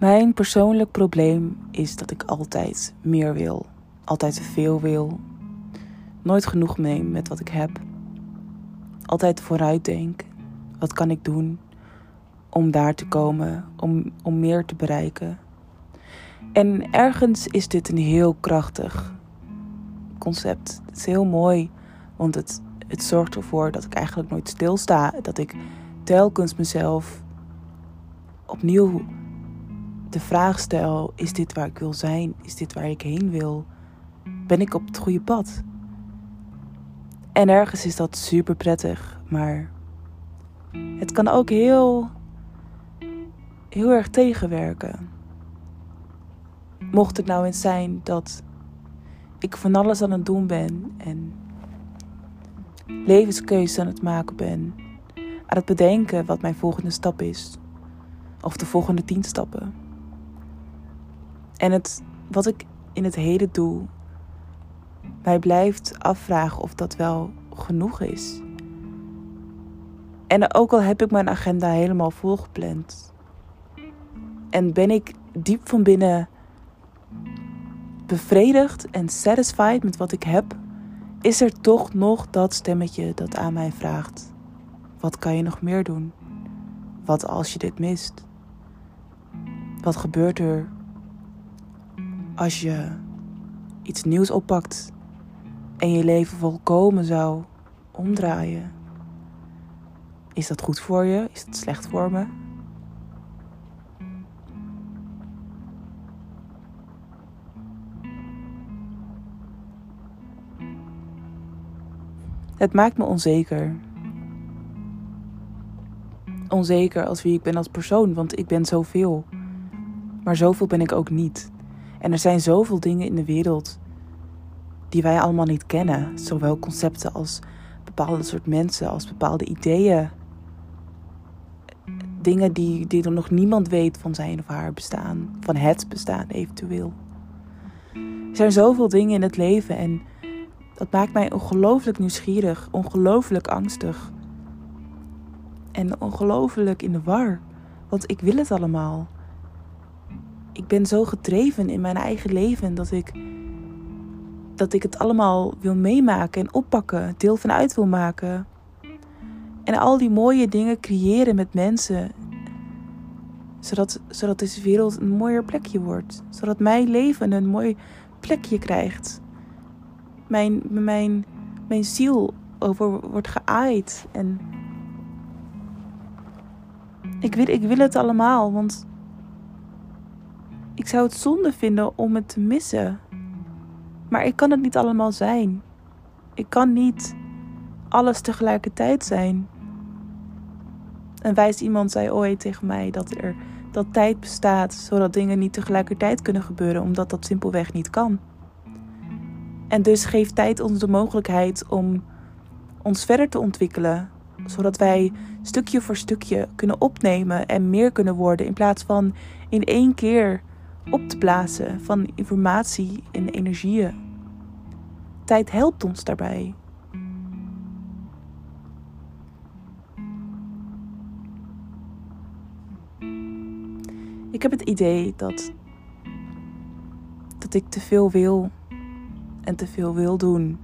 Mijn persoonlijk probleem is dat ik altijd meer wil, altijd te veel wil, nooit genoeg neem met wat ik heb, altijd vooruit denk. Wat kan ik doen om daar te komen, om, om meer te bereiken? En ergens is dit een heel krachtig concept. Het is heel mooi, want het, het zorgt ervoor dat ik eigenlijk nooit stilsta. Dat ik telkens mezelf opnieuw de vraag stel: is dit waar ik wil zijn? Is dit waar ik heen wil? Ben ik op het goede pad? En ergens is dat super prettig, maar het kan ook heel, heel erg tegenwerken. Mocht het nou eens zijn dat ik van alles aan het doen ben en levenskeuzes aan het maken ben, aan het bedenken wat mijn volgende stap is, of de volgende tien stappen. En het, wat ik in het heden doe, mij blijft afvragen of dat wel genoeg is. En ook al heb ik mijn agenda helemaal volgepland. En ben ik diep van binnen bevredigd en satisfied met wat ik heb, is er toch nog dat stemmetje dat aan mij vraagt: wat kan je nog meer doen? Wat als je dit mist? Wat gebeurt er als je iets nieuws oppakt en je leven volkomen zou omdraaien? Is dat goed voor je? Is het slecht voor me? Het maakt me onzeker. Onzeker als wie ik ben als persoon, want ik ben zoveel. Maar zoveel ben ik ook niet. En er zijn zoveel dingen in de wereld die wij allemaal niet kennen. Zowel concepten als bepaalde soort mensen, als bepaalde ideeën. Dingen die, die er nog niemand weet van zijn of haar bestaan. Van het bestaan eventueel. Er zijn zoveel dingen in het leven en dat maakt mij ongelooflijk nieuwsgierig, ongelooflijk angstig. En ongelooflijk in de war, want ik wil het allemaal. Ik ben zo gedreven in mijn eigen leven dat ik, dat ik het allemaal wil meemaken en oppakken, deel van uit wil maken. En al die mooie dingen creëren met mensen, zodat, zodat deze wereld een mooier plekje wordt. Zodat mijn leven een mooi plekje krijgt mijn, mijn, mijn ziel over wordt geaaid. En ik wil, ik wil het allemaal, want ik zou het zonde vinden om het te missen. Maar ik kan het niet allemaal zijn. Ik kan niet alles tegelijkertijd zijn. Een wijs iemand zei ooit tegen mij dat er dat tijd bestaat zodat dingen niet tegelijkertijd kunnen gebeuren, omdat dat simpelweg niet kan. En dus geeft tijd ons de mogelijkheid om ons verder te ontwikkelen, zodat wij stukje voor stukje kunnen opnemen en meer kunnen worden in plaats van in één keer op te blazen van informatie en energieën. Tijd helpt ons daarbij. Ik heb het idee dat, dat ik te veel wil en te veel wil doen,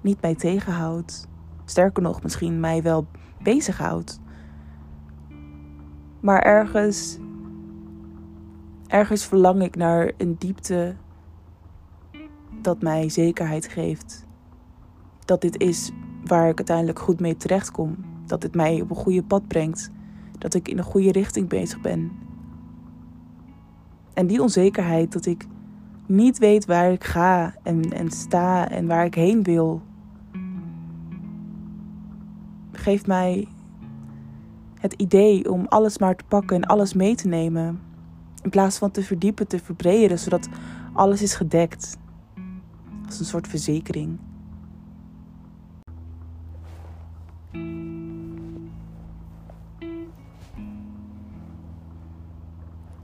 niet mij tegenhoudt. Sterker nog, misschien mij wel bezighoudt. Maar ergens, ergens verlang ik naar een diepte dat mij zekerheid geeft. Dat dit is waar ik uiteindelijk goed mee terechtkom. Dat dit mij op een goede pad brengt. Dat ik in een goede richting bezig ben. En die onzekerheid dat ik niet weet waar ik ga en, en sta en waar ik heen wil, geeft mij het idee om alles maar te pakken en alles mee te nemen. In plaats van te verdiepen, te verbreden, zodat alles is gedekt. Als een soort verzekering.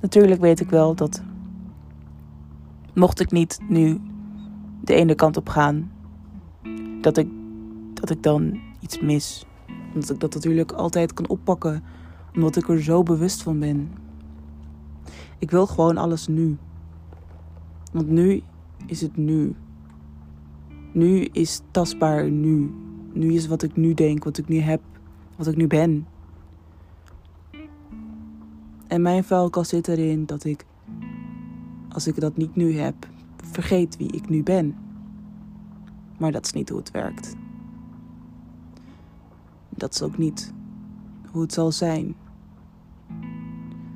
Natuurlijk weet ik wel dat mocht ik niet nu de ene kant op gaan, dat ik, dat ik dan iets mis. Omdat ik dat natuurlijk altijd kan oppakken, omdat ik er zo bewust van ben. Ik wil gewoon alles nu. Want nu is het nu. Nu is tastbaar nu. Nu is wat ik nu denk, wat ik nu heb, wat ik nu ben. En mijn vuilkast zit erin dat ik, als ik dat niet nu heb, vergeet wie ik nu ben. Maar dat is niet hoe het werkt. Dat is ook niet hoe het zal zijn.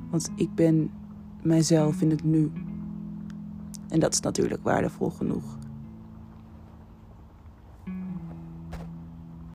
Want ik ben mijzelf in het nu. En dat is natuurlijk waardevol genoeg.